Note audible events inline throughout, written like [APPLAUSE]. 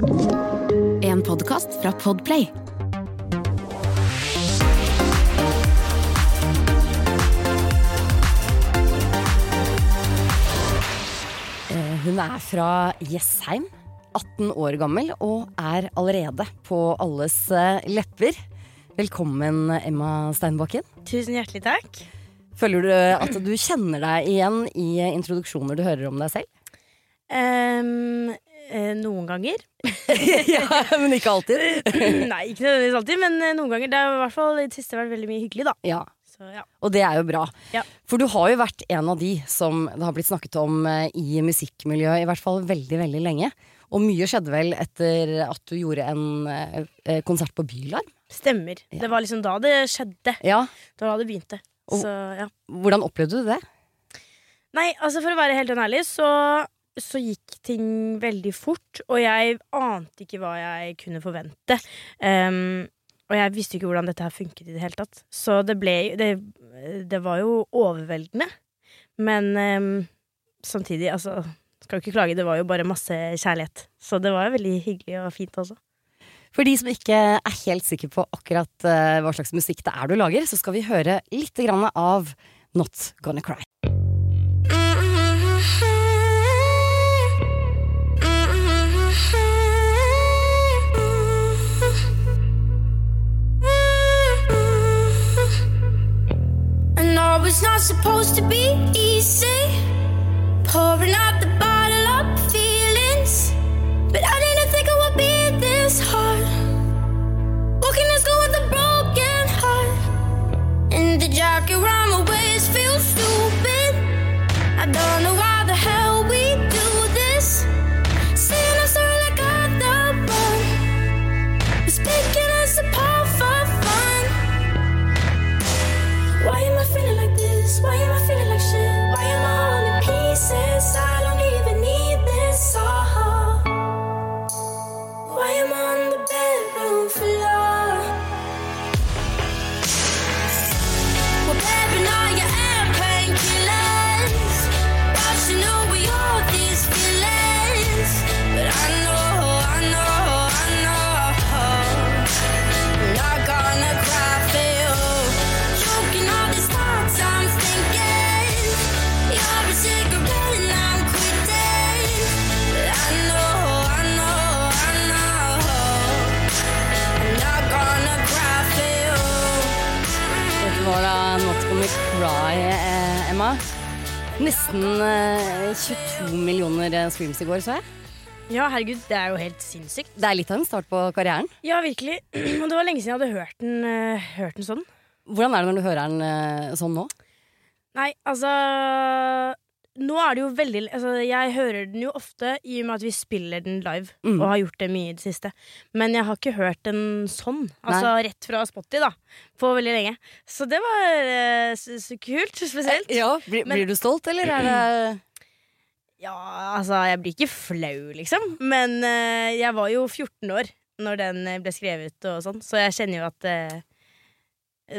En podkast fra Podplay. Eh, Hun er fra Jessheim, 18 år gammel, og er allerede på alles eh, lepper. Velkommen, Emma Steinbakken. Tusen hjertelig takk. Føler du at du kjenner deg igjen i introduksjoner du hører om deg selv? Ehm, eh, noen ganger. [LAUGHS] ja, men ikke alltid. [CLEARS THROAT] Nei, ikke nødvendigvis alltid, men eh, noen ganger. Det har i hvert fall i det siste vært veldig mye hyggelig, da. Ja, Så ja. Og det er jo bra. Ja. For du har jo vært en av de som det har blitt snakket om eh, i musikkmiljøet i hvert fall veldig, veldig lenge. Og mye skjedde vel etter at du gjorde en eh, konsert på Bylarm? Stemmer. Ja. Det var liksom da det skjedde. Ja. Det var da det begynte. Og- Så ja. Hvordan opplevde du det? Nei, altså for å være helt ærlig, så, så gikk ting veldig fort. Og jeg ante ikke hva jeg kunne forvente. Um, og jeg visste ikke hvordan dette her funket i det hele tatt. Så det ble Det, det var jo overveldende. Men um, samtidig, altså Skal jo ikke klage, det var jo bare masse kjærlighet. Så det var jo veldig hyggelig og fint også. For de som ikke er helt sikre på akkurat eh, hva slags musikk det er du lager, så skal vi høre litt av Not Gonna Cry. It's not supposed to be easy. Pouring out the bottle up feelings. But I didn't think it would be this hard. Walking to school with a broken heart. And the jacket around my waist feels stupid. Dette var da Not Gonna Cry, eh, Emma. Nesten eh, 22 millioner eh, streams i går, så jeg. Ja, herregud, det er jo helt sinnssykt. Det er litt av en start på karrieren. Ja, virkelig. [CLEARS THROAT] Og det var lenge siden jeg hadde hørt den, eh, hørt den sånn. Hvordan er det når du hører den eh, sånn nå? Nei, altså Nå er det jo veldig altså, Jeg hører den jo ofte i og med at vi spiller den live, Mm. og har gjort det mye i det siste. Men jeg har ikke hørt den sånn. Altså rett fra Spotty, da. På veldig lenge. Så det var uh, kult. [LAUGHS] Spesielt. Ja, blir, Men- blir du stolt, eller er det [CLEARS THROAT] Ja, altså, jeg blir ikke flau, liksom. Men uh, jeg var jo 14 år når den eh, ble skrevet og sånn, så jeg kjenner jo at det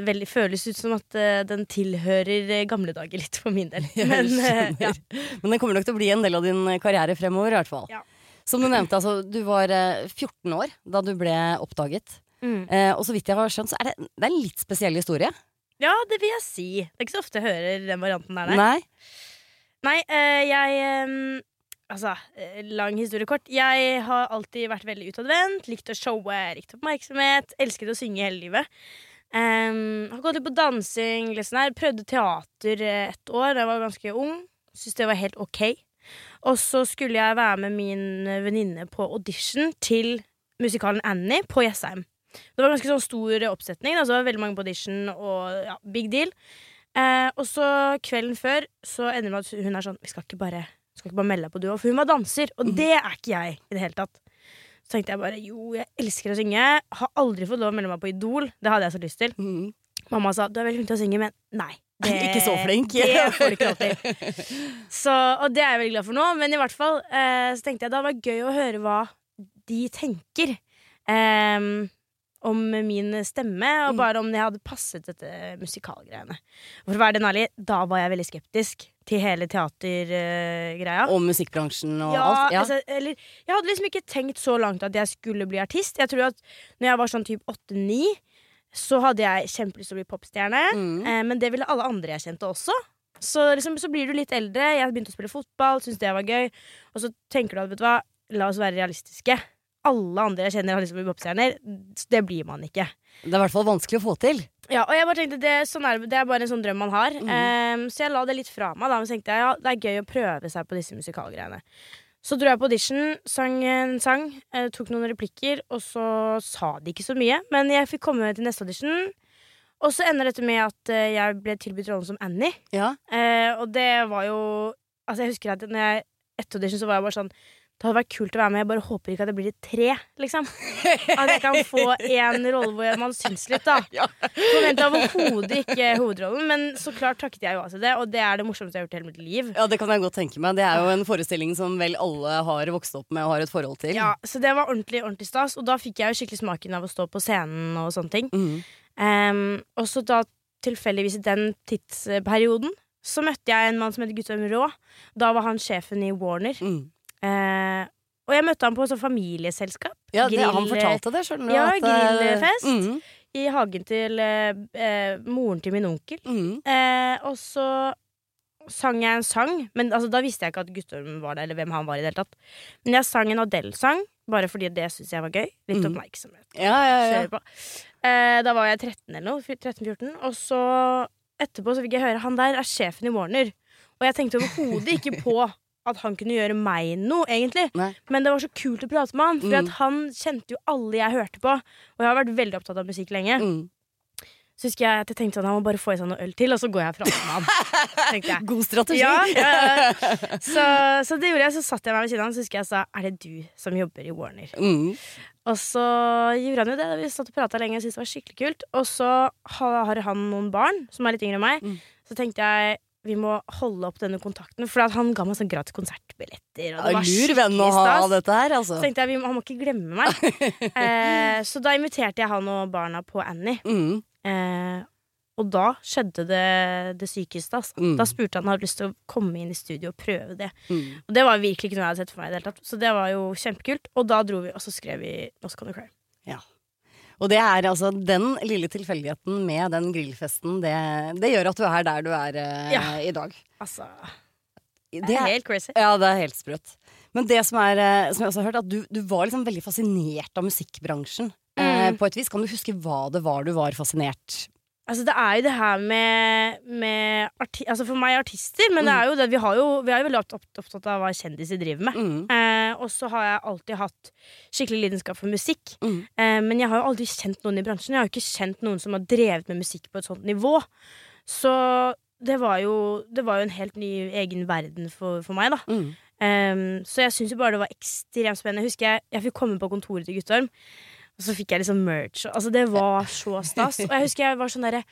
veldig føles ut som at uh, den tilhører eh, gamle dager litt for min del. [LAUGHS] Men, uh, ja. Men den kommer nok til å bli en del av din karriere fremover, i hvert fall. Ja. Som du nevnte, altså, du var eh, 14 år da du ble oppdaget. Mm. Uh, og så vidt jeg har skjønt, så er det, det er en litt spesiell historie. Ja, det vil jeg si. Det er ikke så ofte jeg hører den varianten der. Nei, Nei? eh, jeg eh, Altså, lang historie kort. Jeg har alltid vært veldig utadvendt, likt å showe, likt oppmerksomhet, elsket å synge hele livet. Um, har gått litt på dansing, litt sånn her. prøvde teater eh, et år da jeg var ganske ung. Syntes det var helt ok. Og så skulle jeg være med min venninne på audition til musikalen Annie på Jessheim. Det var ganske sånn stor oppsetning. Altså, det var veldig mange på audition, og ja, big deal. Eh, og så kvelden før så ender det med at hun er sånn Vi skal ikke bare, skal ikke bare melde deg på duo. For hun var danser, og det er ikke jeg i det hele tatt. Så tenkte jeg bare jo, jeg elsker å synge. Har aldri fått lov å melde meg på Idol. Det hadde jeg så lyst til. Mm. Mamma sa du er veldig flink til å synge, men nei. [LAUGHS] Ikke så flink. [LAUGHS] Det får du ikke lov til. Så, og det er jeg veldig glad for nå. Men i hvert fall eh, så tenkte jeg det hadde vært gøy å høre hva de tenker. Ehm, om min stemme, og Mm. bare om jeg hadde passet dette musikalgreiene. For å være den ærlig, da var jeg veldig skeptisk til hele teatergreia. Og musikkbransjen og ja, alt. Ja. Altså, eller, jeg hadde liksom ikke tenkt så langt at jeg skulle bli artist. Jeg tror at når jeg var sånn typ 8-9, så hadde jeg kjempelyst til å bli popstjerne. Mm. Eh, men det ville alle andre jeg kjente også. Så, liksom, så blir du litt eldre. Jeg begynte å spille fotball, syntes det var gøy. Og så tenker du at vet du hva, la oss være realistiske. Alle andre jeg kjenner har lyst til å bli popstjerner. Det blir man ikke. Det er i hvert fall vanskelig å få til. Ja, og jeg bare tenkte det, sånn er, det er bare en sånn drøm man har. Mm. Um, så jeg la det litt fra meg. Da, men så tenkte jeg ja, det er gøy å prøve seg på disse musikalgreiene. Så dro jeg på audition, sang en sang, eh, tok noen replikker, og så sa de ikke så mye. Men jeg fikk komme til neste audition, og så ender dette med at eh, jeg ble tilbudt rollen som Annie. Ja. Eh, og det var jo Altså jeg husker at når jeg etter audition så var jeg bare sånn Det hadde vært kult å være med, jeg bare håper ikke at det blir et tre, liksom. At jeg kan få en rolle hvor man syns litt, da. [LAUGHS] Ja. Forventa overhodet ikke hovedrollen, men så klart takket jeg jo av til det. Og det er det morsomste jeg har gjort i hele mitt liv. ja, det kan jeg godt tenke meg. Det er jo en forestilling som vel alle har vokst opp med og har et forhold til. Ja, Så det var ordentlig ordentlig stas, og da fikk jeg jo skikkelig smaken av å stå på scenen og sånne ting. Mm. Um, og så da tilfeldigvis i den tidsperioden så møtte jeg en mann som heter Guttorm Rå. Da var han sjefen i Warner. Mm. Eh, og jeg møtte han på sånn familieselskap. Ja, det, han fortalte det, skjønner du. Ja, at, eh, grillfest. Mm. I hagen til eh, eh, moren til min onkel. Mm. Eh, og så sang jeg en sang, men altså, da visste jeg ikke at Guttorm var der, eller hvem han var i det hele tatt. Men jeg sang en Adele-sang, bare fordi det syntes jeg var gøy. Litt Mhm. oppmerksomhet. Ja, ja, ja. Eh, da var jeg 13 eller noe. 13-14. Og så etterpå så fikk jeg høre han der er sjefen i Warner. Og jeg tenkte overhodet ikke på at han kunne gjøre meg noe, egentlig. Nei. Men det var så kult å prate med han, for Mm. at han kjente jo alle jeg hørte på. Og jeg har vært veldig opptatt av musikk lenge. Mm. Så husker jeg at jeg tenkte sånn, han må bare få i seg noe øl til, og så går jeg prater med han. jeg. [LAUGHS] God strategi. Ja, ja, ja. [LAUGHS] Så, så det gjorde jeg. Så satt jeg meg ved siden av han, så husker jeg sa er det du som jobber i Warner? Mm. Og så gjorde han jo det. Vi satt og prata lenge og syntes det var skikkelig kult. Og så har har han noen barn som er litt yngre enn meg. Mm. Så tenkte jeg vi må holde opp denne kontakten, for han ga meg sånn gratis konsertbilletter. Og det var Lur venn å ha dette her, altså. Så tenkte jeg han må ikke glemme meg. [LAUGHS] eh, så da inviterte jeg han og barna på Annie. Mm. Eh, og da skjedde det det sykeste. Altså. Mm. Da spurte han om han hadde lyst til å komme inn i studio og prøve det. Mm. Og det var virkelig ikke noe jeg hadde sett for meg. Så det var jo kjempekult. Og da dro vi, og så skrev vi Nå skal du cry. Og det er altså den lille tilfeldigheten med den grillfesten, det, det gjør at du er der du er eh, Ja. i dag. Altså, Det det er helt crazy. ja, det er helt sprøtt. Men det som, er, eh, som jeg også har hørt, at du, du var liksom veldig fascinert av musikkbransjen. Eh, Mm. på et vis. Kan du huske hva det var du var fascinert Altså, det er jo det her med, med Altså for meg artister, men det Mm. er jo det vi har jo Vi er jo veldig opptatt av hva kjendiser driver med. mm. Eh, og så har jeg alltid hatt skikkelig lidenskap for musikk. Mm. Eh, men jeg har jo aldri kjent noen i bransjen. Jeg har jo ikke kjent noen som har drevet med musikk på et sånt nivå. Så det var jo, det var jo en helt ny egen verden for, for meg, da. Um, så jeg syns jo bare det var ekstremt spennende. Jeg husker jeg, jeg fikk komme på kontoret til Guttorm, og så fikk jeg liksom merch. Altså Det var så stas. Og jeg husker jeg var sånn derre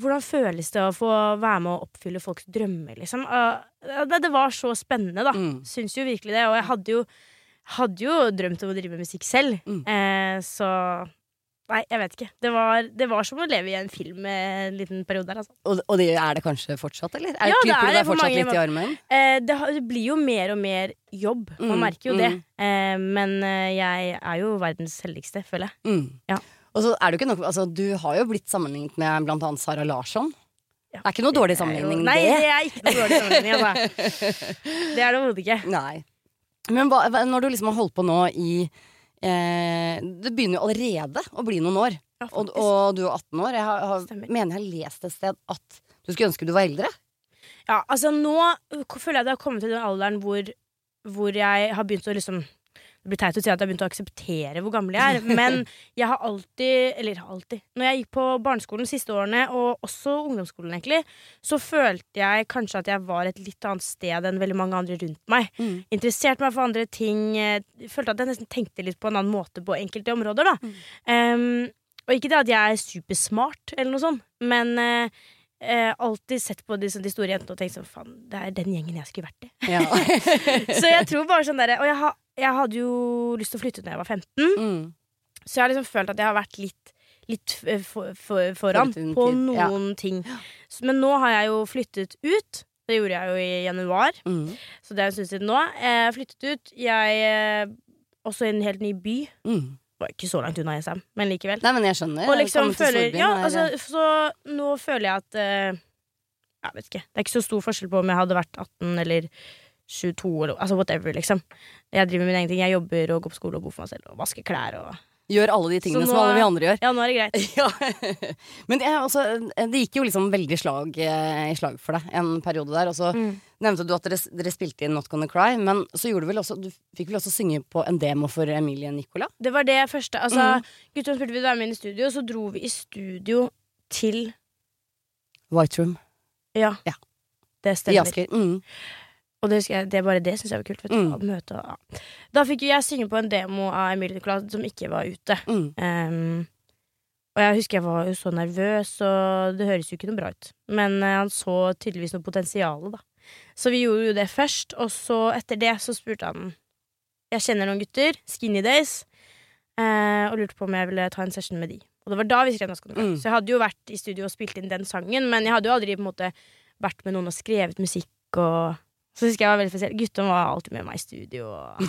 Hvordan føles det å få være med å oppfylle folks drømmer, liksom? Det, det var så spennende, da. Mm. Syns jo virkelig det. Og jeg hadde jo, hadde jo drømt om å drive med musikk selv. Mm. Eh, så Nei, jeg vet ikke. Det var, det var som å leve i en film en liten periode der, altså. Og, og det er det kanskje fortsatt, eller? Er, Ja, det er det for fortsatt mange litt i armen? Eh, det, har, det blir jo mer og mer jobb. Man Mm, merker jo det. mm. Eh, men eh, jeg er jo verdens heldigste, føler jeg. Mm. Ja. Og så er det jo ikke nok altså, Du har jo blitt sammenlignet med blant annet Sara Larsson. Ja. Det er ikke noe dårlig Det sammenligning, Nei, det. det er ikke noe dårlig sammenligning. Altså. [LAUGHS] Det er det overhodet ikke. Nei. Men hva- når du liksom har holdt på nå i eh, Det begynner jo allerede å bli noen år. Ja, Og, og du er 18 år. Jeg har, har, mener jeg har lest et sted at du skulle ønske du var eldre. Ja, altså nå føler jeg det har kommet til den alderen hvor, hvor jeg har begynt å liksom Det blir teit å si at jeg har begynt å akseptere hvor gammel jeg er, men [LAUGHS] jeg har alltid Eller alltid. Når jeg gikk på barneskolen de siste årene, og også ungdomsskolen, egentlig, så følte jeg kanskje at jeg var et litt annet sted enn veldig mange andre rundt meg. Mm. Interesserte meg for andre ting. eh, Følte at jeg nesten tenkte litt på en annen måte på enkelte områder, da. Um, og ikke det at jeg er supersmart, eller noe sånt, men uh, eh, alltid sett på de, de store jentene og tenkt sånn Faen, det er den gjengen jeg skulle vært i. Ja. [LAUGHS] Så jeg tror bare sånn derre Og jeg, ha, jeg hadde jo lyst til å flytte ut da jeg var 15. mm. Så jeg har liksom følt at jeg har vært litt, litt eh, for, for, foran på noen ja. ting. Men nå har jeg jo flyttet ut. Det gjorde jeg jo i januar, Mm. så det er en stund siden nå. Jeg har flyttet ut. Jeg eh, Også i en helt ny by. Mm. Var ikke så langt unna SM, men likevel. Nei, men jeg skjønner. Og liksom føler Ja, altså, så nå føler jeg at uh, Jeg vet ikke. Det er ikke så stor forskjell på om jeg hadde vært 18 eller 22 eller Altså whatever, liksom. Jeg driver med mine egne ting. Jeg jobber og går på skole og bor for meg selv og vasker klær og Gjør alle de tingene nå, som alle vi andre gjør. Ja, nå er det greit. [LAUGHS] Ja. Men det, også, det gikk jo liksom veldig slag eh, i slag for deg en periode der. Og så Mm. nevnte du at dere, dere spilte inn Not Gonna Cry, men så gjorde du vel også Du fikk vel også synge på en demo for Emilie Nicola? Det var det første. Altså, mm. guttene spurte vi å være med inn i studio, og så dro vi i studio til White Room Ja. Ja. Det i stemmer. Asker. Mm. Og det, jeg, det bare det syns jeg var kult. Mm. møte, ja. Da fikk jeg synge på en demo av Emilie Nicolas som ikke var ute. Mm. Um, og jeg husker jeg var jo så nervøs, og det høres jo ikke noe bra ut. Men uh, han så tydeligvis noe potensial, da. Så vi gjorde jo det først, og så etter det så spurte han Jeg kjenner noen gutter, Skinny Days, uh, og lurte på om jeg ville ta en session med de. Og det var da vi skrev Underground. Mm. Så jeg hadde jo vært i studio og spilt inn den sangen, men jeg hadde jo aldri på en måte vært med noen og skrevet musikk og så husker jeg var veldig spesiell. Guttene var alltid med meg i studio. Og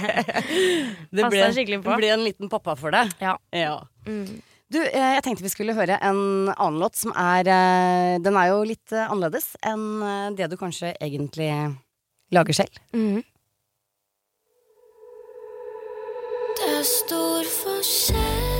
[LAUGHS] Det ble, skikkelig på. det ble en liten pappa for deg. Ja. ja. mm. Du, eh, jeg tenkte vi skulle høre en annen låt som er eh, Den er jo litt eh, annerledes enn det du kanskje egentlig lager selv. Mm. Det er stor forskjell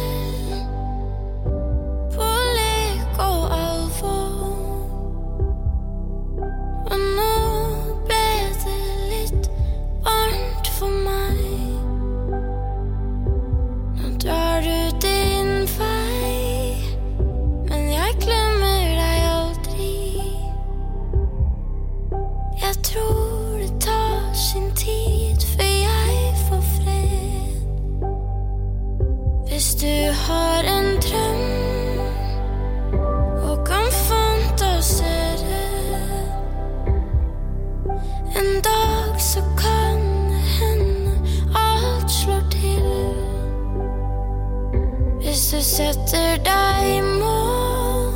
setter deg i mål,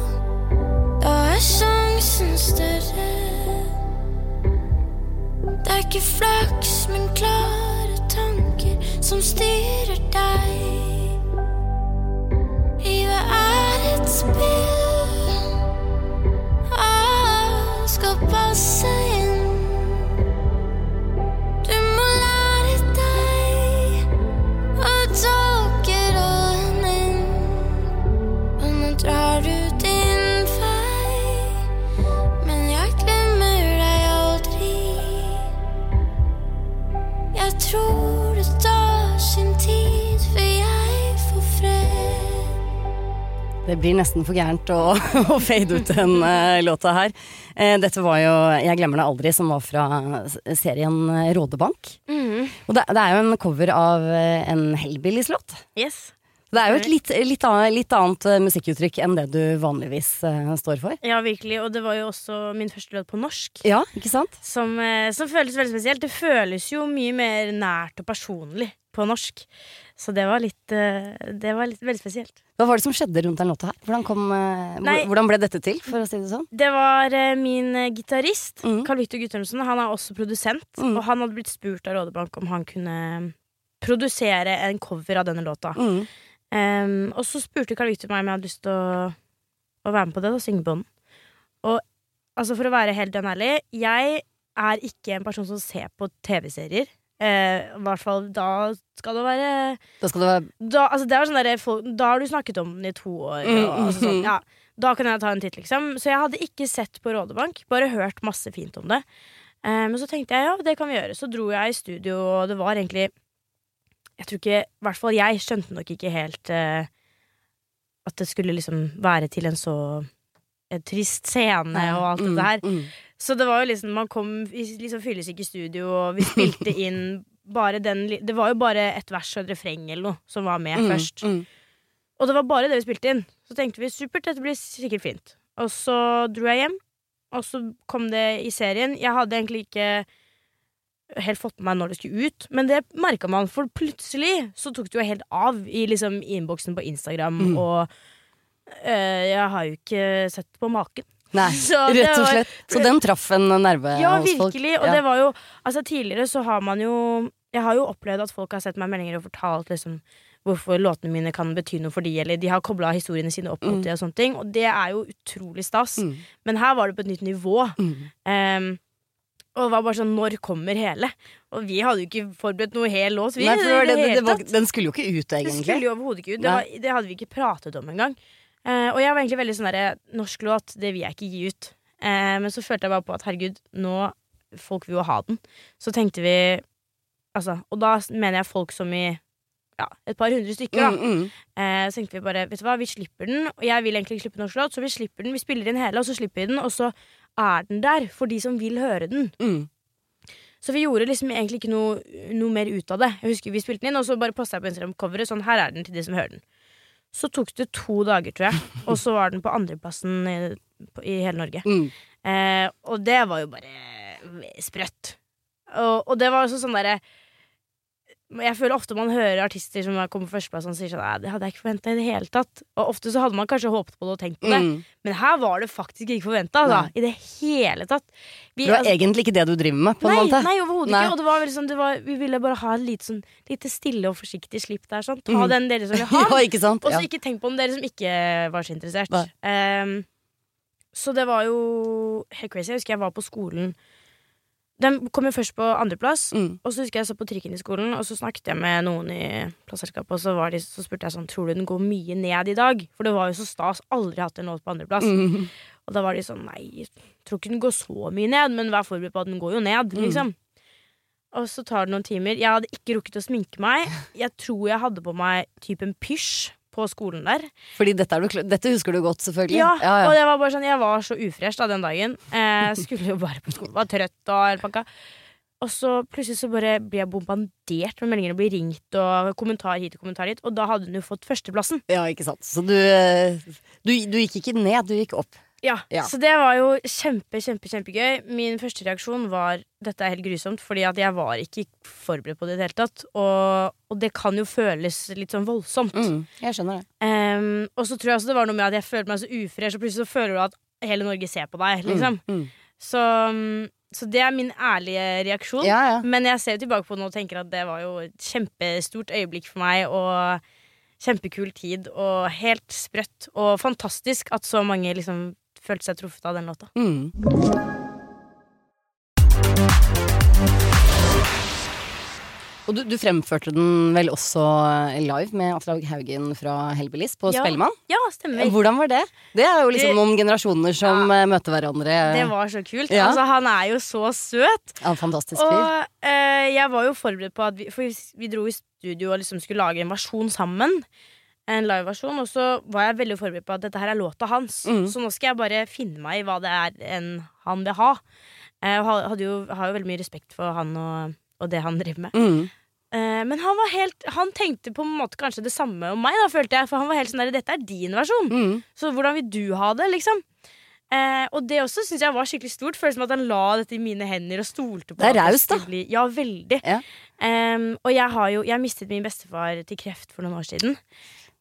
da er sjansen større. Det er ikke flaks, men klare tanker som styrer deg. Livet er et spill. Det blir nesten for gærent å, [LAUGHS] å fade ut den uh, låta her. Uh, dette var jo 'Jeg glemmer det aldri', som var fra serien Rådebank. Mm. Og det, det er jo en cover av eh, en Hellbillies-låt. Yes. Det er jo et litt, litt, annet, litt annet eh, musikkuttrykk enn det du vanligvis uh, står for. Ja, virkelig. Og det var jo også min første låt på norsk. Ja, ikke sant? Som, eh, som føles veldig spesielt. Det føles jo mye mer nært og personlig på norsk. Så det var litt Det var litt, veldig spesielt. Hva var det som skjedde rundt den låta her? Hvordan, kom, hvordan ble dette til, for å si det sånn? Det var min gitarist. Carl Victor Guttormsen. Han er også produsent. Mm. Og han hadde blitt spurt av Rådebank om han kunne produsere en cover av denne låta. Mm. Em, og så spurte Carl Victor meg om jeg hadde lyst til å, å være med på det da, synge på den. Og altså, for å være helt ærlig, jeg er ikke en person som ser på TV-serier. Uh, I hvert fall da skal det være Da skal det være da, altså, det sånn der, folk, da har du snakket om den i to år. Mm, Og, altså, sånn, mm. ja, da kan jeg ta en titt, liksom. Så jeg hadde ikke sett på Rådebank, bare hørt masse fint om det. Eh, men så tenkte jeg ja, det kan vi gjøre. Så dro jeg i studio, og det var egentlig Jeg tror ikke I hvert fall jeg skjønte nok ikke helt eh, at det skulle liksom være til en så en trist scene og alt Mm, der her. mm. Så det var jo liksom Man kom liksom i studio, og vi spilte [LAUGHS] inn bare den Det var jo bare et vers og et refreng eller noe som var med Mm, først. mm. Og det var bare det vi spilte inn. Så tenkte vi supert, dette blir sikkert fint. Og så dro jeg hjem, og så kom det i serien. Jeg hadde egentlig ikke helt fått med meg når det skulle ut, men det merka man, for plutselig så tok det jo helt av i liksom innboksen på Instagram, Mm. og øh, jeg har jo ikke sett på maken. Nei, [LAUGHS] Så rett og var- slett. Så den traff en nerve Ja, hos folk. virkelig. Og det var jo Altså, tidligere så har man jo Jeg har jo opplevd at folk har sett meg meldinger og fortalt liksom hvorfor låtene mine kan bety noe for de, eller de har kobla historiene sine opp mot Mm. det og sånne ting, og det er jo utrolig stas. Mm. Men her var det på et nytt nivå. Mm. Ehm, og det var bare sånn Når kommer hele? Og vi hadde jo ikke forberedt noe hel lås. Vi, Nei, for det, det, det, var, den skulle jo ikke ut, Det Den skulle jo overhodet ikke ut. Det, var, det hadde vi ikke pratet om engang. Eh, og jeg var egentlig veldig sånn derre Norsk låt, det vil jeg ikke gi ut. Eh, men så følte jeg bare på at herregud, nå Folk vil jo ha den. Så tenkte vi Altså, og da mener jeg folk som i ja, et par hundre stykker, da. Mm, mm. Eh, så tenkte vi bare, vet du hva, vi slipper den. Og jeg vil egentlig ikke slippe norsk låt, så vi slipper den. Vi spiller inn hele, og så slipper vi den, og så er den der for de som vil høre den. Mm. Så vi gjorde liksom egentlig ikke noe, noe mer ut av det. Jeg husker Vi spilte den inn, og så bare posta jeg på Instagram-coveret. Sånn, her er den til de som hører den. Så tok det to dager, tror jeg. [LAUGHS] Og så var den på andreplassen i, i hele Norge. Mm. Eh, og det var jo bare sprøtt. Og, og det var også sånn derre Jeg føler ofte man hører artister som kommer på førsteplass og sier sånn Nei, det hadde jeg ikke forventa i det hele tatt. Og ofte så hadde man kanskje håpet på det og tenkt på det. Mm. Men her var det faktisk ikke forventa, altså. I det hele tatt. Vi, Det var altså- egentlig ikke det du driver med, på en måte. nei overhodet ikke. Og det var sånn, det var, vi ville bare ha et lite, sånn, lite stille og forsiktig slipp der. Sånn. Ta mm. den dere som vil ha. [LAUGHS] Ja, ikke sant? Og så Ja. ikke tenk på den dere som ikke var så interessert. Nei. Ehm, så det var jo helt crazy. Jeg husker jeg var på skolen. Den kom jo først på andreplass. Mm. Og så husker jeg så på trikken i skolen, og så snakket jeg med noen i plasselskapet og så, var de, så spurte jeg sånn Tror du den går mye ned i dag? For det var jo så stas. Aldri hatt en låt på andreplass. Mm. Og da var de sånn Nei, tror ikke den går så mye ned, men vær forberedt på at den går jo ned, Mm. liksom. Og så tar det noen timer. Jeg hadde ikke rukket å sminke meg. Jeg tror jeg hadde på meg type en pysj på skolen der. Fordi dette, du, dette husker du godt, selvfølgelig. Ja, ja, Og det var bare sånn, jeg var så ufresh da den dagen. Eh, skulle jo bare på skolen, var trøtt og hele pakka. Og så plutselig så bare blir jeg bombardert med meldinger og blir ringt og kommentar hit og kommentar hit. Og da hadde hun jo fått førsteplassen. ja, ikke sant. Så du, eh, du, du gikk ikke ned, du gikk opp. Ja, Ja. Så det var jo kjempe, kjempe, kjempegøy. Min første reaksjon var dette er helt grusomt, fordi at jeg var ikke forberedt på det i det hele tatt. Og, og det kan jo føles litt sånn voldsomt. Mm, jeg skjønner det. Um, og så tror jeg også det var noe med at jeg følte meg så ufresh, og plutselig så føler du at hele Norge ser på deg. liksom Mm, mm. Så, mm, så det er min ærlige reaksjon. Ja, ja. Men jeg ser jo tilbake på det nå og tenker at det var jo et kjempestort øyeblikk for meg. Og kjempekul tid og helt sprøtt. Og fantastisk at så mange liksom følte seg truffet av den låta. Mm. Og du, du fremførte den vel også eh, live med Aslaug Haugen fra Hellbillies på Ja. Spellemann? Ja, stemmer. Hvordan var det? Det er jo liksom noen generasjoner som ja. møter hverandre. Det var så kult. Ja. Altså, han er jo så søt. Ja, fantastisk fyr. Og eh, jeg var jo forberedt på at vi For vi, vi dro i studio og liksom skulle lage en versjon sammen. En liveversjon. Og så var jeg veldig forberedt på at dette her er låta hans. Mm. Så nå skal jeg bare finne meg i hva det er en han vil ha. Jeg hadde jo, har jo veldig mye respekt for han og, og det han driver med. Mm. Eh, men han var helt Han tenkte på en måte kanskje det samme om meg, da, følte jeg. For han var helt sånn der Dette er din versjon. Mm. Så hvordan vil du ha det, liksom? Eh, og det også syns jeg var skikkelig stort. Føles som at han la dette i mine hender og stolte på Det er raust, da. bli- Ja, veldig. Ja. Um, og jeg har jo Jeg mistet min bestefar til kreft for noen år siden.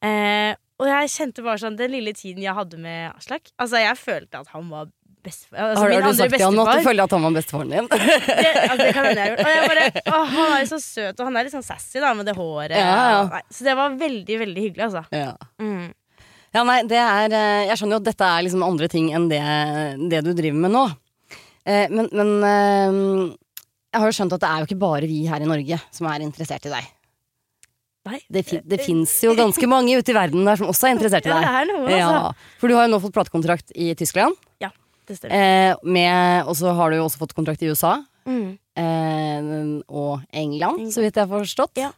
Eh, og jeg kjente bare sånn den lille tiden jeg hadde med Aslak Altså, jeg følte at han var bestefar. Altså, Har, har du sagt til han at du føler at han var bestefaren din? [LAUGHS] Det, altså, det kan hende jeg har gjort. Og jeg bare, han er jo så søt, og han er litt sånn sassy da med det håret. Ja, ja. Nei, så det var veldig, veldig hyggelig, altså. ja. Mm. ja, nei, det er eh, Jeg skjønner jo at dette er liksom andre ting enn det, det du driver med nå. Eh, men men eh, jeg har jo skjønt at det er jo ikke bare vi her i Norge som er interessert i deg. Nei. Det, fi, det fins jo ganske mange ute i verden der som også er interessert i Ja, det deg. er noe, altså. Ja, for du har jo nå fått platekontrakt i Tyskland, Ja, Det stemmer. eh, med- og så har du jo også fått kontrakt i USA. Mm. eh, og England, så vidt jeg har forstått. Ja.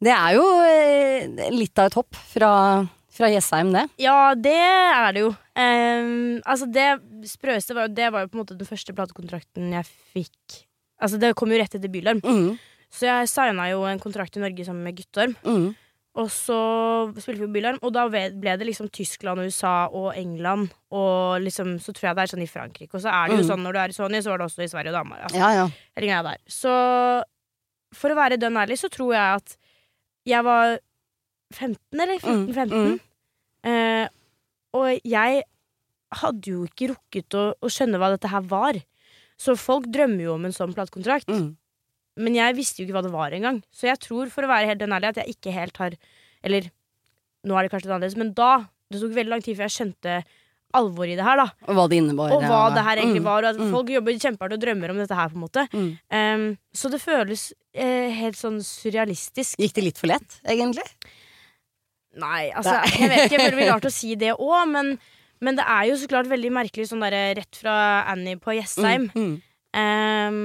Det er jo eh, litt av et hopp fra, fra Jessheim, det. Ja, det er det jo. Um, altså Det sprøeste var Det var jo på en måte den første platekontrakten jeg fikk. Altså Det kom jo rett etter Bylarm. Mm, Så jeg signa jo en kontrakt i Norge sammen med Guttorm. mm, Og så spilte vi på Bylarm, og da ble det liksom Tyskland, USA og England. Og liksom, så tror jeg det er sånn i Frankrike. Og så er det jo Mm. sånn når du er i Sony, så var det også i Sverige og Danmark. Altså, Ja, ja. Så for å være dønn ærlig, så tror jeg at jeg var 15 eller 14-15. Mm, mm. Eh, og jeg hadde jo ikke rukket å, å skjønne hva dette her var. Så folk drømmer jo om en sånn platekontrakt. Mm. Men jeg visste jo ikke hva det var engang. Så jeg tror, for å være helt ærlig, at jeg ikke helt har Eller nå er det kanskje litt annerledes, men da Det tok veldig lang tid før jeg skjønte alvoret i det her, da. Og hva det innebar. Og hva det her egentlig Mm, var. Og at mm. folk jobber kjempehardt og drømmer om dette her, på en måte. Mm. Um, så det føles eh, helt sånn surrealistisk. Gikk det litt for lett, egentlig? Nei, altså, Nei. jeg vet ikke, det blir rart å si det òg, men, men det er jo så klart veldig merkelig sånn derre rett fra Annie på Jessheim. Em,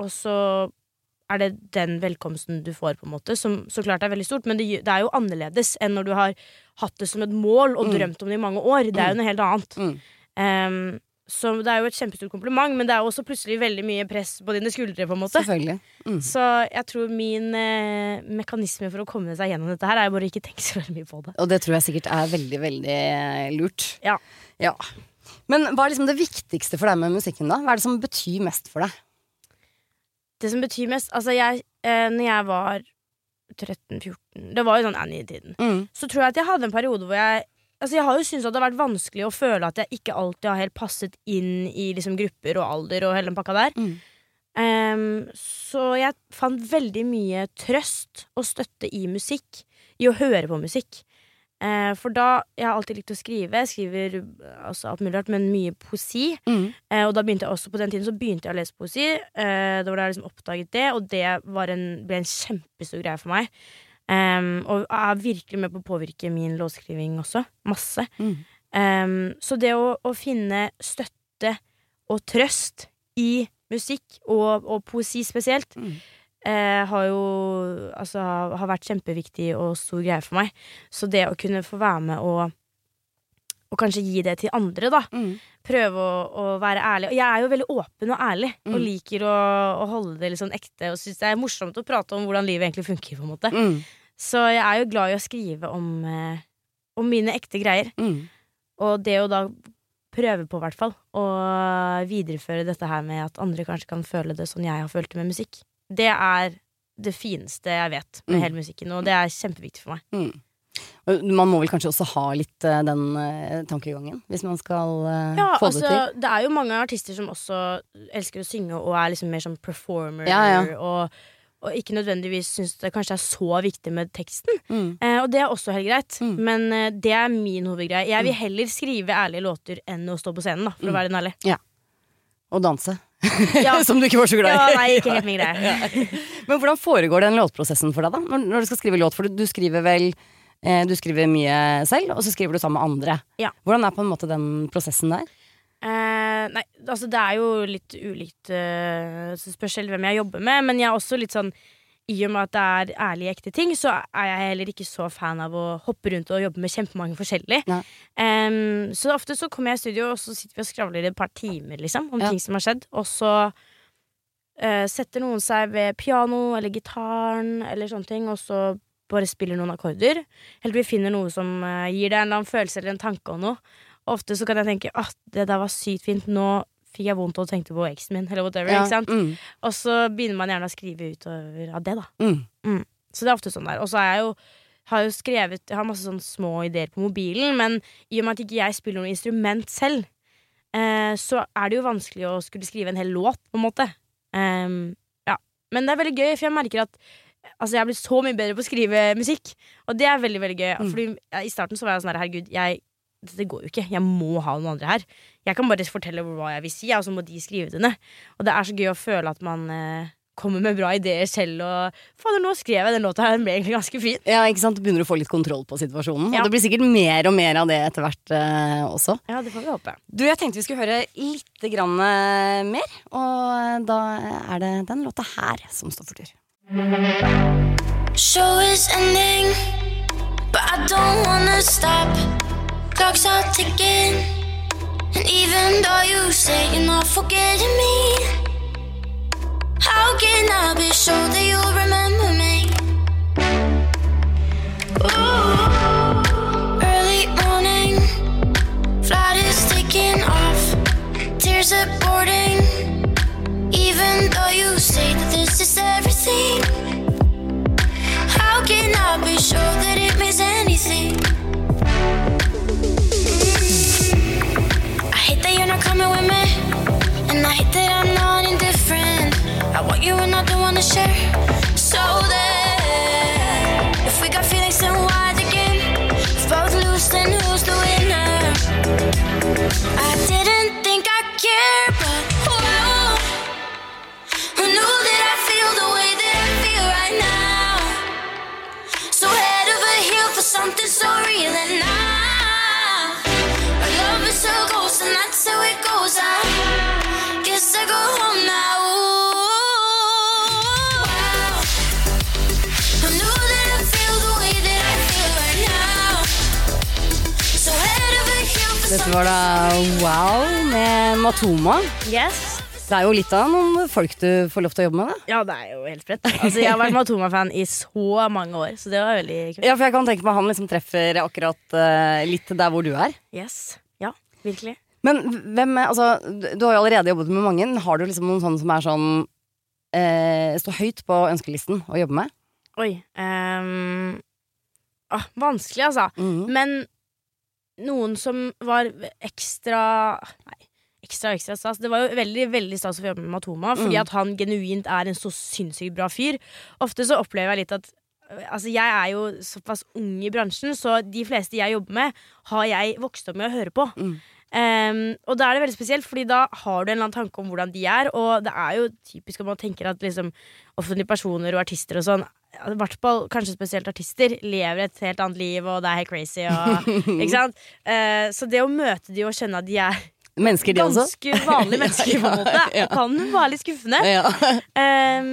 og så er det den velkomsten du får, på en måte, som så klart er veldig stort. Men det, det er jo annerledes enn når du har hatt det som et mål og Mm. drømt om det i mange år. Det er jo noe helt annet. Mm. Um, så det er jo et kjempestort kompliment, men det er også plutselig veldig mye press på dine skuldre. på en måte. Mm. Så jeg tror min eh, mekanisme for å komme seg gjennom dette her er bare ikke tenke så veldig mye på det. Og det tror jeg sikkert er veldig, veldig eh, lurt. Ja. Ja. Men hva er liksom det viktigste for deg med musikken, da? Hva er det som betyr mest for deg? Det som betyr mest Altså, jeg, eh, når jeg var 13-14 Det var jo sånn Annie-tiden. Mm. Så tror jeg at jeg hadde en periode hvor jeg Altså Jeg har jo syntes at det har vært vanskelig å føle at jeg ikke alltid har helt passet inn i liksom grupper og alder og hele den pakka der. Mm. Um, så jeg fant veldig mye trøst og støtte i musikk. I å høre på musikk. Eh, for da Jeg har alltid likt å skrive. Jeg skriver altså alt mulig rart, men mye poesi. Mm. Eh, og da begynte jeg også på den tiden så begynte jeg å lese poesi. Eh, det var da jeg liksom oppdaget det, og det var en, ble en kjempestor greie for meg. Um, og er virkelig med på å påvirke min låtskriving også. Masse. Mm. Um, så det å, å finne støtte og trøst i musikk, og, og poesi spesielt, Mm. Eh, har jo altså, har vært kjempeviktig og stor greie for meg. Så det å kunne få være med og, og kanskje gi det til andre, da. Mm. Prøve å, å være ærlig. Og jeg er jo veldig åpen og ærlig, og Mm. liker å, å holde det litt sånn ekte. Og syns det er morsomt å prate om hvordan livet egentlig funker. på en måte Mm. Så jeg er jo glad i å skrive om, eh, om mine ekte greier. Mm. Og det å da prøve på, hvert fall, å videreføre dette her med at andre kanskje kan føle det sånn jeg har følt det med musikk, det er det fineste jeg vet med Mm. hele musikken, og det er kjempeviktig for meg. Mm. Man må vel kanskje også ha litt eh, den uh, tankegangen, hvis man skal uh, Ja, få altså, det til. det er jo mange artister som også elsker å synge og er liksom mer som performer, Ja, ja. Og, og ikke nødvendigvis syns det kanskje er så viktig med teksten. Mm. Uh, og det er også helt greit, Mm. men det er min hovedgreie. Jeg vil heller skrive ærlige låter enn å stå på scenen, da, for Mm. å være den ærlig. Og danse. [LAUGHS] Ja. Som du ikke var så glad Ja, i. nei, ikke helt min greie. [LAUGHS] Men hvordan foregår den låtprosessen for deg, da? Når, når du skal skrive låt? For du, du skriver vel eh, Du skriver mye selv, og så skriver du sammen med andre. Ja. Hvordan er på en måte den prosessen der? Eh, nei, altså det er jo litt ulikt uh, selv hvem jeg jobber med, men jeg er også litt sånn i og med at det er ærlige, ekte ting, så er jeg heller ikke så fan av å hoppe rundt og jobbe med kjempemange forskjellige. Um, så ofte så kommer jeg i studio, og så sitter vi og skravler et par timer liksom, om Ja. ting som har skjedd. Og så uh, setter noen seg ved piano eller gitaren eller sånne ting, og så bare spiller noen akkorder. Helt vi finner noe som uh, gir deg en eller annen følelse eller en tanke om noe. Og ofte så kan jeg tenke at det der var sykt fint, nå fikk jeg vondt og tenkte på eksen min, eller whatever. ikke sant? Mm. Og så begynner man gjerne å skrive utover av det, da. Mm. Så det er ofte sånn der. Og så er jeg jo har jo skrevet Jeg har masse sånne små ideer på mobilen, men i og med at ikke jeg spiller noe instrument selv, eh, så er det jo vanskelig å skulle skrive en hel låt, på en måte. Um, ja. Men det er veldig gøy, for jeg merker at Altså jeg er blitt så mye bedre på å skrive musikk, og det er veldig veldig gøy. Mm. Fordi ja, I starten så var jeg sånn her, herregud, jeg, det går jo ikke. Jeg må ha noen andre her. Jeg kan bare fortelle hva jeg vil si, og så må de skrive det ned. Og det er så gøy å føle at man eh, kommer med bra ideer selv. Og fader, nå skrev jeg den låta her, den ble egentlig ganske fin. Ja, ikke sant? Du begynner å få litt kontroll på situasjonen. Ja. Og det blir sikkert mer og mer av det etter hvert eh, også. Ja, det får vi håpe. Du, jeg tenkte vi skulle høre litt grann, eh, mer, og da er det den låta her som står for tur. Show is ending, but I don't wanna stop. clocks are ticking. And even though you say you're not forgetting me, how can I be sure that you'll remember me? Ooh, early morning, flight is taking off, tears are boarding. Even though you say that this is everything. Dette var da Wow med Matoma. Yes. Det er jo litt av noen folk du får lov til å jobbe med. Da. Ja, det er jo helt sprøtt. [LAUGHS] Altså, jeg har vært Matoma-fan i så mange år, så det var veldig kult. Ja, for jeg kan tenke meg han liksom treffer akkurat uh, litt der hvor du er. Yes. Ja, virkelig. Men hvem er, altså, du har jo allerede jobbet med mange. Har du liksom noen sånne som er sånn uh, Står høyt på ønskelisten å jobbe med? Oi. Um, ah, vanskelig, altså. Mhm. Men noen som var ekstra Nei, ekstra ekstra stas. Det var jo veldig veldig stas å få jobbe med Matoma, fordi Mm. at han genuint er en så sinnssykt bra fyr. Ofte så opplever jeg litt at Altså, Jeg er jo såpass ung i bransjen, så de fleste jeg jobber med, har jeg vokst opp med å høre på. Mm. Um, og da er det veldig spesielt, Fordi da har du en eller annen tanke om hvordan de er. Og det er jo typisk at man tenker at liksom, offentlige personer og artister og sånn i hvert fall kanskje spesielt artister lever et helt annet liv, og det er helt crazy. Og, ikke sant? Uh, så det å møte de og skjønne at de er Mennesker, de også? ganske vanlige mennesker, [LAUGHS] på en måte, Ja. kan være litt skuffende. Ja. [LAUGHS] Ehm,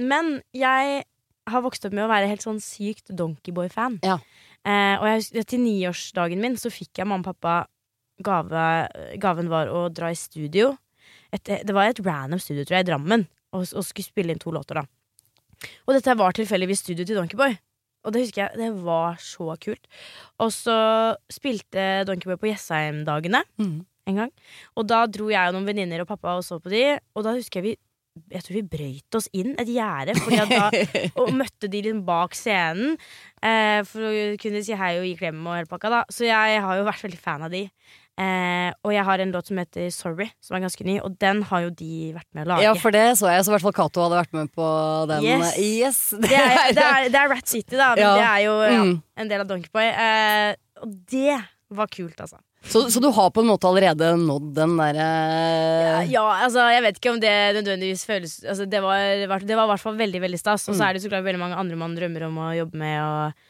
men jeg har vokst opp med å være helt sånn sykt Donkeyboy-fan. Ja. Eh, og jeg, til niårsdagen min så fikk jeg mamma og pappa gave. Gaven var å dra i studio. Et, det var et random studio, tror jeg, i Drammen. Og, og skulle spille inn to låter, da. Og dette var tilfeldigvis studio til Donkeyboy. Og det husker jeg, det var så kult. Og så spilte Donkeyboy på Jessheim-dagene mm. en gang. Og da dro jeg og noen venninner og pappa og så på de, og da husker jeg vi jeg tror vi brøyt oss inn et gjerde [LAUGHS] og møtte de litt bak scenen eh, for å kunne si hei og gi klem og hele pakka. da Så jeg har jo vært veldig fan av de. Eh, og jeg har en låt som heter Sorry, som er ganske ny, og den har jo de vært med å lage. ja, for det så jeg. Så i hvert fall Cato hadde vært med på den. Yes. yes. [LAUGHS] det, er, det, er, det er Rat City, da, men Ja. det er jo ja, Mm. en del av Donkeyboy. Eh, og det var kult, altså. Så, så du har på en måte allerede nådd den derre Ja, altså, jeg vet ikke om det nødvendigvis føles altså, det, var, i hvert fall veldig veldig stas. Og så Mm. er det så klart veldig mange andre man drømmer om å jobbe med. Og,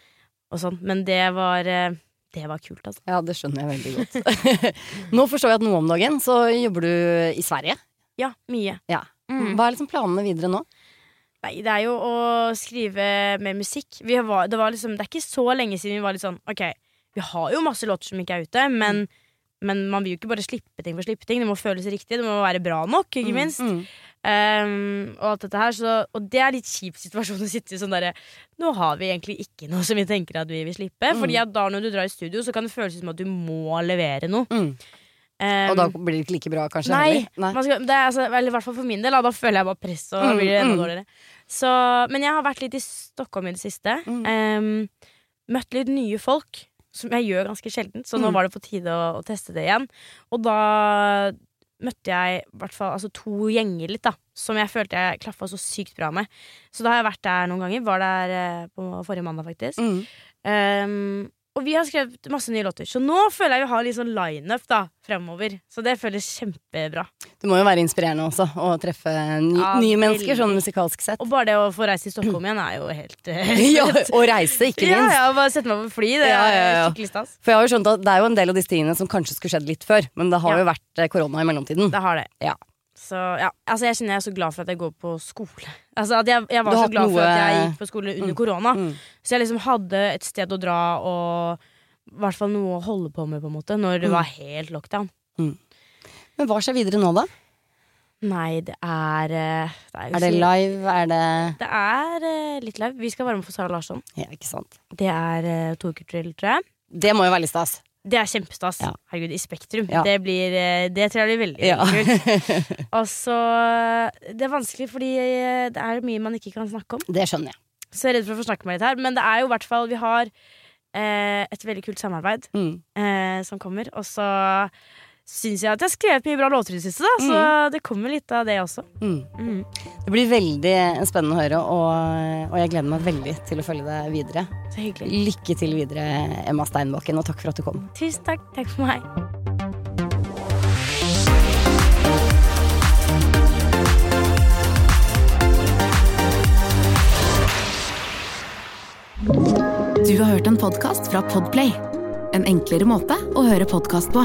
og sånn Men det var eh, Det var kult, altså. Ja, det skjønner jeg veldig godt. [LAUGHS] Nå forstår jeg at nå om dagen så jobber du i Sverige. Ja, mye. Ja. Mm. Hva er liksom planene videre nå? Nei, det er jo å skrive mer musikk. Vi var, det, var liksom, det er ikke så lenge siden vi var litt sånn Ok, vi har jo masse låter som ikke er ute, men, men man vil jo ikke bare slippe ting for å slippe ting. Det må føles riktig, det må være bra nok, ikke minst. Mm. Um, og alt dette her så, Og det er litt kjip situasjon å sitte i sånn derre Nå har vi egentlig ikke noe som vi tenker at vi vil slippe. Mm. Fordi at da når du drar i studio, så kan det føles som at du må levere noe. Mm. Um, Og da blir det ikke like bra, kanskje? Nei. Nei. Man skal, det er altså, vel, i hvert fall for min del. Da, da føler jeg bare press, og Mm, blir det enda mm. dårligere. Så, men jeg har vært litt i Stockholm i det siste. Um, møtt litt nye folk, som jeg gjør ganske sjelden. Så nå var det på tide å, å teste det igjen. Og da møtte jeg hvert fall altså, to gjenger litt, da. Som jeg følte jeg klaffa så sykt bra med. Så da har jeg vært der noen ganger. Var der eh, på forrige mandag, faktisk. Mm. Um, og vi har skrevet masse nye låter. Så nå føler jeg vi har litt sånn lineup da, fremover. Så det føles kjempebra. Det må jo være inspirerende også å treffe ny, Ja, nye veldig. mennesker, sånn musikalsk sett. Og bare det å få reise til Stockholm igjen er jo helt eh, [LAUGHS] ja, og reise, ikke Ja, minst. ja, bare sette meg på fly. Det Ja, ja, er ja. skikkelig stas. For jeg har jo skjønt at det er jo en del av disse tingene som kanskje skulle skjedd litt før, men det har Ja. jo vært eh, korona i mellomtiden. Det har det. Ja. Så ja, altså jeg kjenner jeg er så glad for at jeg går på skole. [LAUGHS] Altså at jeg, jeg var så glad for at jeg gikk på skole under Mm. korona. Mm. Så jeg liksom hadde et sted å dra og i hvert fall noe å holde på med, på en måte, når det Mm. var helt lockdown. Men hva skjer videre nå, da? Nei, det er eh, Det er, Er det live? Er det Det er eh, litt live. Vi skal være med for Sara Larsson. Ja, ikke sant. Det er uh, to uker til, tror jeg. Det må jo være litt stas. Det er kjempestas. Ja. Herregud, i Spektrum. Ja. Det, blir, eh, det tror jeg blir veldig Ja. kult. [LAUGHS] Og så Det er vanskelig fordi eh, det er mye man ikke kan snakke om. det skjønner jeg. Så jeg er redd for å forsnakke meg litt her. Men det er jo i hvert fall Vi har eh, et veldig kult samarbeid Mm. eh, som kommer. Og så syns jeg at jeg har skrevet mye bra låter i det siste, da. Så det kommer litt av det også. Mm. Mm. Det blir veldig spennende å høre, og, og jeg gleder meg veldig til å følge deg videre. Så hyggelig. Lykke til videre, Emma Steinbakken, og takk for at du kom. Tusen takk. Takk for meg. Du har hørt en podkast fra Podplay. En enklere måte å høre podkast på.